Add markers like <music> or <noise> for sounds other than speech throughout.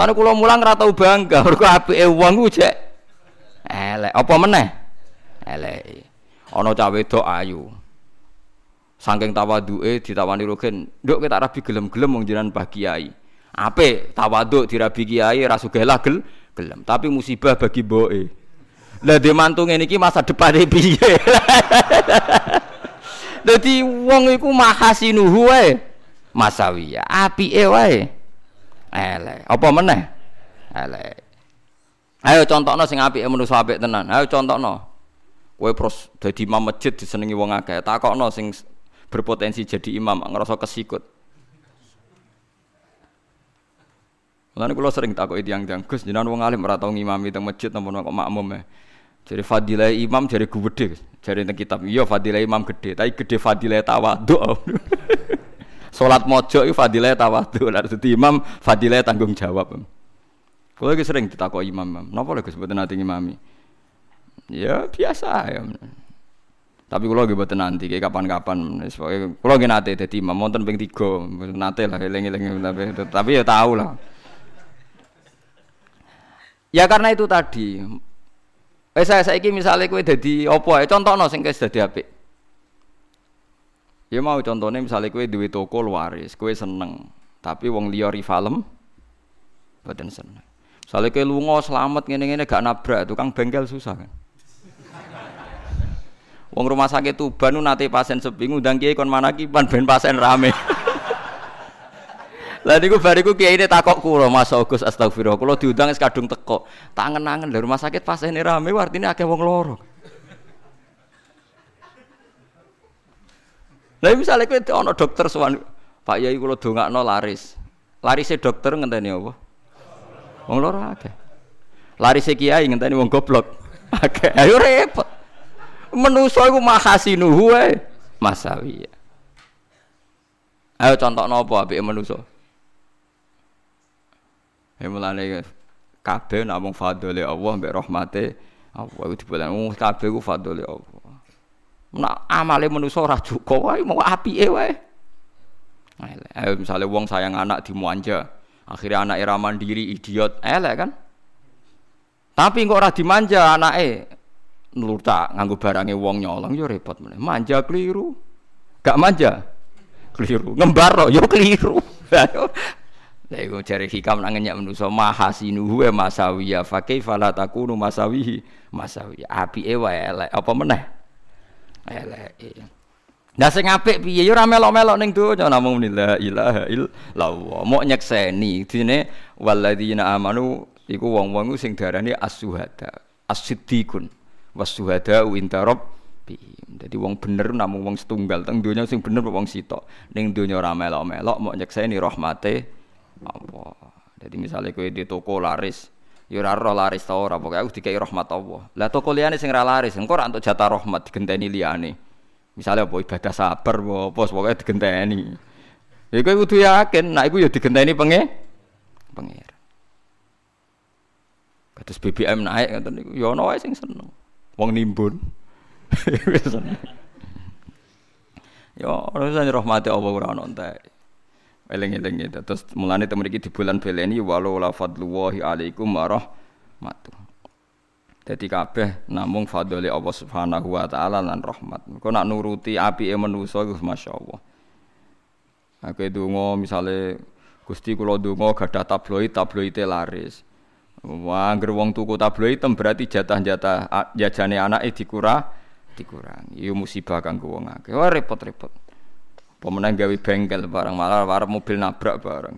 Mulane kula mulang ora bangga, <laughs> mergo apike wong ku jek elek. Apa meneh? Elek. Ana cah wedok ayu. Saking tawaduke ditawani rogen, "Nduk kita rabi gelem-gelem wong jenengan Mbah Kiai." Apik tawaduk dirabi kiai ra sugih lah gel gelem, tapi musibah bagi mboke. Lah dhe mantu ngene iki masa depane piye? <laughs> Dadi wong iku mahasinuhu wae. Masawiya, apike wae. Elek. Apa meneh? Elek. Ayo contohno sing apike manusa apik tenan. Ayo contohno. Kowe pros dadi imam masjid disenengi wong akeh. Takokno sing berpotensi jadi imam ngerasa kesikut. Mulane kula sering takoki tiyang-tiyang, Gus jenengan wong alim ora tau ngimami teng masjid napa kok makmum e. Jadi fadilah imam jadi gede, jadi teng kitab. Iya fadilah imam gede, tapi gede fadilah tawadhu. <laughs> Salat mojo itu fadilah tawadhu, lah dadi imam fadilah tanggung jawab. Kula lagi sering ditakoki imam, napa lho Gus mboten nate ngimami? Ya biasa ya. Tapi kula nggih mboten nanti kayak kapan-kapan wis pokoke kula nggih nate imam wonten ping 3 nate lah eling-eling tapi tapi ya tahu lah. Ya karena itu tadi. Eh saya saiki misalnya kue jadi opo ya contohno sing kes dadi apik. Ya mau contohnya misalnya kue duwe toko luaris, kue seneng, tapi wong liya rivalem boten seneng. Misalnya kue lunga selamat ngene-ngene gak nabrak, tukang bengkel susah kan. Wong rumah sakit Tuban nu nate pasien sepi ngundang kiai kon mana kipan ben pasien rame. <laughs> Lah niku bariku kiai ini takok kula Mas Agus astagfirullah. Kula diundang es kadung teko. Tangen-angen dari rumah sakit pas ini rame artine akeh wong loro. Lah misalnya kowe ana dokter sowan Pak Yai kula dongakno laris. Larise dokter ngenteni apa? Wong loro akeh. Larise kiai ngenteni wong goblok. <laughs> Akeh. Ayo repot. Menusa iku mahasinuhu wae. Masawi. Ayo contohno apa apike menusa? Ya mulane kabeh namung fadhole Allah mbek rahmate Allah iku wong kabeh ku fadhole Allah. Nak amale manusa ora cukup wae mau apike wae. Ayo misalnya wong sayang anak dimanja, akhirnya anak era mandiri idiot, elek kan? Tapi kok ora dimanja anake nurta nganggo barange wong nyolong yo repot meneh. Manja keliru. Gak manja. Keliru. Ngembar yo keliru. <laughs> Lha iku jare hikam nang ngenyak manusa mahasinuhu masawiya fa kaifa la takunu masawihi masawiya apike wae elek apa meneh elek Nah sing apik piye? Ya ora melok-melok ning donya namung la ilaha illallah. Mok nyekseni. Dine walladzina amanu iku wong-wong sing darani as-suhada as-siddiqun. Was-suhada inda rabbihim. Dadi wong bener namung wong setunggal teng donya sing bener wong sitok. Ning donya ora melok-melok mok nyekseni rahmate Allah. Jadi misalnya kue di toko laris, ya ora roh laris ta ora, pokoke aku dikai rahmat Allah. Lah toko liyane sing ra laris, engko ora entuk jatah rahmat digenteni liyane. Misalnya apa ibadah sabar apa pokoke digenteni. Ya kowe kudu yakin, nek iku ya digenteni penge pengir. Kados BBM naik ngoten niku, ya ana sing seneng. Wong nimbun. <laughs> Ya, ora rahmati Allah ora ono. Eling-eling itu. Terus mulane temen iki di bulan beleni walau la fadlullahi alaikum warahmatuh. Jadi kabeh namung fadli Allah Subhanahu wa taala lan rahmat. Kau nak nuruti apike manusa iku masyaallah. Aku donga misale Gusti kula donga gadah tabloid, tabloide laris. Wah, anggere wong tuku tabloid tem berarti jatah-jatah jajane anake dikurang dikurangi. Iku musibah kanggo wong akeh. Wah repot-repot. Pemenang gawe bengkel barang malah arep mobil nabrak barang.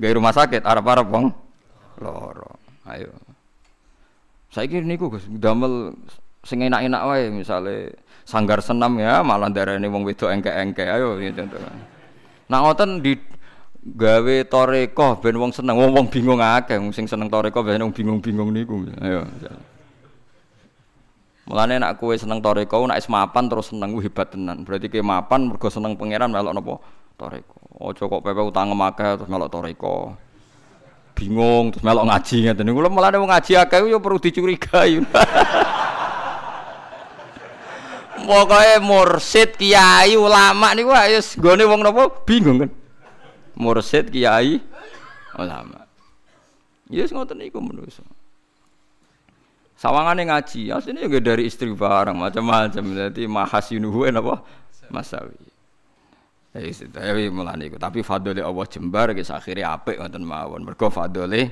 Gawe rumah sakit arep-arep wong loro. Ayo. Saiki niku Gus damel sing enak-enak wae misale sanggar senam ya malah darane wong wedok engke-engke. Ayo ya contoh. Nak ngoten di gawe toreko ben wong seneng wong wong bingung akeh sing seneng toreko ben wong bingung-bingung niku. Ayo. Mulane nak kowe seneng toreko, nak is mapan terus seneng hebat tenan. Berarti kowe mapan mergo seneng pangeran melok napa? Toreko. Aja kok pepe utang akeh terus melok toreko. Bingung terus melok ngaji ngeten niku. Mulane wong ngaji akeh yo perlu dicurigai. <laughs> Pokoke mursid, kiai, ulama niku wis gone wong napa bingung kan. Mursid, kiai, ulama. Yes ngoten niku manusa. Sawangane ngaji, asline ya dari istri barang macam-macam. Dadi mahasinuhu napa? Masawi. Wis tapi mulane iku. Tapi fadhole Allah jembar guys akhire apik ngoten mawon. Mergo fadhole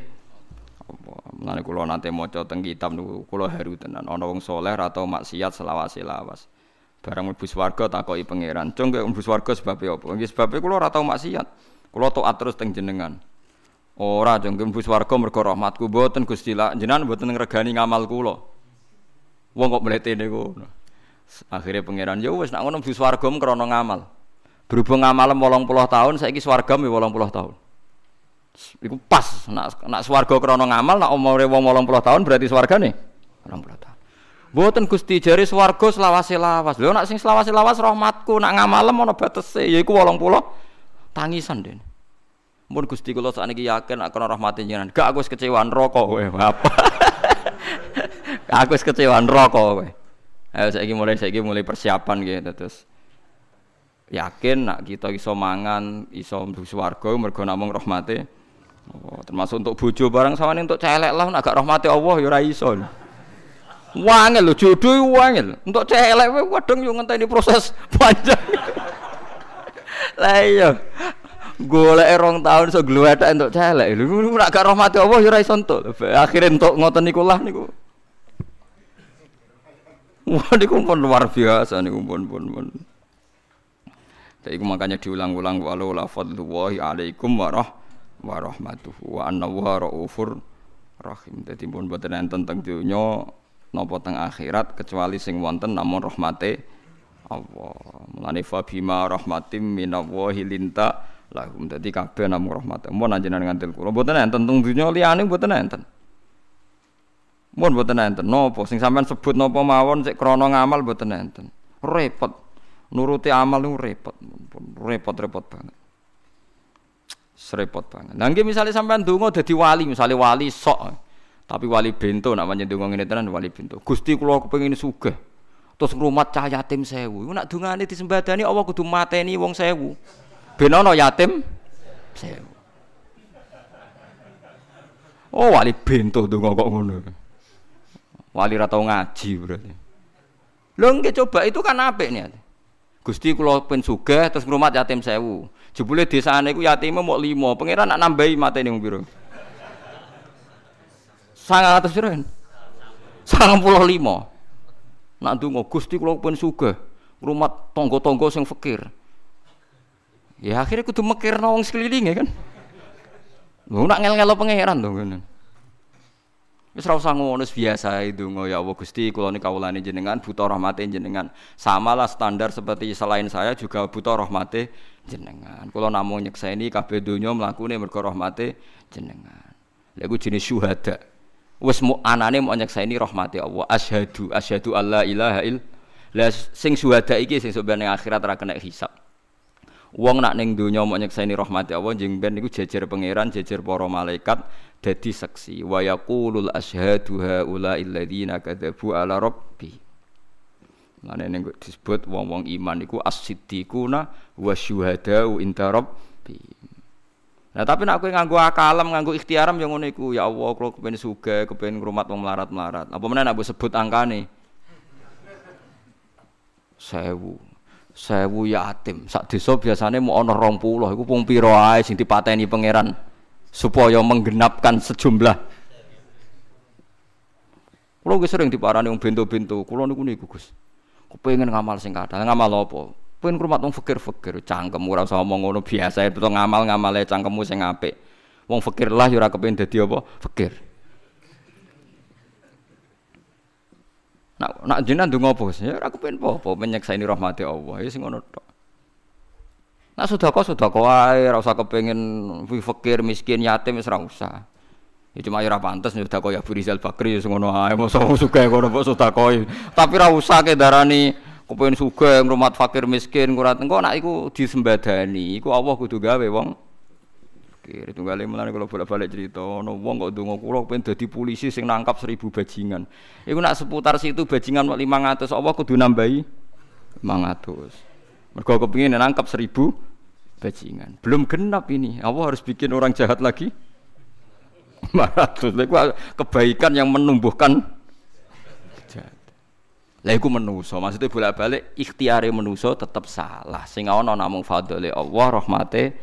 apa mulane kula nate maca teng kitab niku kula haru tenan ana wong saleh atau maksiat selawas-selawas. Barang mlebu swarga takoki pangeran, "Cung kok mlebu swarga sebabe apa?" Nggih sebabe kula ora maksiat. Kula taat terus teng jenengan. Ora cung mlebu swarga mergo rahmatku mboten Gusti lah jenengan mboten ngregani ngamal kula. Wong kok mlete niku. Akhirnya pangeran ya wis nak ngono mlebu swarga krana ngamal. Berhubung ngamalem 80 tahun, saiki swarga mi 80 tahun. Iku pas nak nak swarga krana ngamal nak umure wong 80 tahun berarti swargane 80 tahun. Mboten Gusti jare swarga selawase lawas. Lho nak sing selawase lawas rahmatku nak ngamalem ana batese yaiku 80 tangisan den. Mun Gusti kula sakniki yakin nak kena rahmate jenengan. Gak aku wis kecewa neraka kowe. Apa? <laughs> aku wis kecewa neraka kowe. Ayo saiki mulai saiki mulai persiapan gitu terus yakin nak kita iso mangan, iso mlebu swarga mergo namung rahmate oh, termasuk untuk bojo barang sama untuk celek lah nak gak rahmate Allah ya ora iso. Wangel lho jodoh wangel. Untuk celek wae kadang yo ngenteni proses <laughs> panjang. Lah iya. Golek rong tahun iso glewethek entuk celek. Lho nak gak rahmate Allah ya ora iso. Akhire entuk ngoten niku lah niku. Wah niku pun luar biasa niku pun pun pun. Jadi makanya diulang-ulang walau la fadlullahi alaikum warah warahmatuhu wa anna wa raufur rahim. Jadi pun boten enten teng donya napa teng akhirat kecuali sing wonten namun rahmate Allah. Mulane fa bima rahmatim minallahi linta lahum. Dadi kabeh namung rahmat. Mun anjenengan ngantil kula boten enten teng donya liyane boten enten. Mun boten enten napa sing sampean sebut napa mawon sik krana ngamal boten enten. Repot nuruti amal itu repot, repot-repot banget. Serepot banget. Nah, misalnya sampean donga dadi wali, misalnya wali sok. Tapi wali bento nak pancen donga ngene tenan wali bento. Gusti kula kepengin sugih. Terus ngrumat cah yatim sewu. Iku nak dongane disembadani Allah kudu mateni wong sewu. Ben ana yatim sewu. Oh wali bento donga kok ngono. Wali ra tau ngaji berarti. Lho nggih coba itu kan apik nih. Gusti kula pen sugih terus ngrumat yatim sewu. Jebule desane iku yatime mau limo, pangeran nak nambahi matene wong pira? 900 piro? 95. Nak ndonga Gusti kula pen sugih, ngrumat tangga-tangga sing fakir. Ya akhirnya kudu mekirno wong sekelilinge kan. Lho nak ngel-ngelo pangeran to ngene. Wis ora usah ngono biasa itu ya Allah Gusti kula niki kawulane jenengan buta rahmate jenengan. Samalah standar seperti selain saya juga buta rahmate jenengan. Kula namung nyekseni kabeh donya mlakune mergo rahmate jenengan. Lha iku jenis syuhada. Wis mu anane mau nyekseni rahmate Allah. Asyhadu asyhadu alla ilaha il. Lah sing syuhada iki sing sebenarnya akhirat ora kena hisab. Wong nak ning donya mau nyekseni rahmati Allah jeng ben niku jejer pangeran, jejer para malaikat dadi saksi. Wa yaqulul asyhadu haula alladziina kadzabu ala rabbi. Lane ning disebut wong-wong iman iku as-siddiquna wa syuhadau inda rabbi. Nah tapi nak kowe nganggo akalem, nganggo ikhtiaram yang ngono iku, ya Allah kalau kepen sugih, kepen ngrumat wong melarat-melarat. Apa meneh nak sebut angkane? Sewu sewu yatim sak desa biasanya mau ana rong puluh iku pung pira ae sing dipateni pangeran supaya menggenapkan sejumlah Kulo wis sering diparani wong bento-bento, kulo niku niku Gus. Kepengin ngamal sing kathah, ngamal apa? Pengen rumah wong fikir-fikir, cangkem ora usah omong ngono biasa itu ngamal ngamale cangkemmu sing apik. Wong fikir lah ya ora kepengin apa? Fikir. Nak nak jenengan ndonga apa? Ya ora kepen apa-apa menyekseni rahmati Allah. Ya sing ngono tok. Nak sedekah sedekah wae ora usah kepengin fakir, miskin, yatim wis ora usah. Ya cuma ya ora pantes sedekah ya Abu Rizal Bakri ya ngono ae mosok sugih ngono mbok sedekah. Tapi ora usah ke darani kepengin sugih ngrumat fakir miskin kurat engko nak iku disembadani iku Allah kudu gawe wong fakir. Tunggale mulane kalau bolak-balik cerita ono wong kok ndonga kula pengen dadi polisi sing nangkap seribu bajingan. Iku nak seputar situ bajingan 500 Allah kudu nambahi 500. Mergo kepengin nangkap seribu bajingan. Belum genap ini. Allah harus bikin orang jahat lagi. 500. Lha kebaikan yang menumbuhkan Lah iku menuso, maksudnya bolak-balik ikhtiare menuso tetap salah. Sing ana namung fadhole Allah, rahmate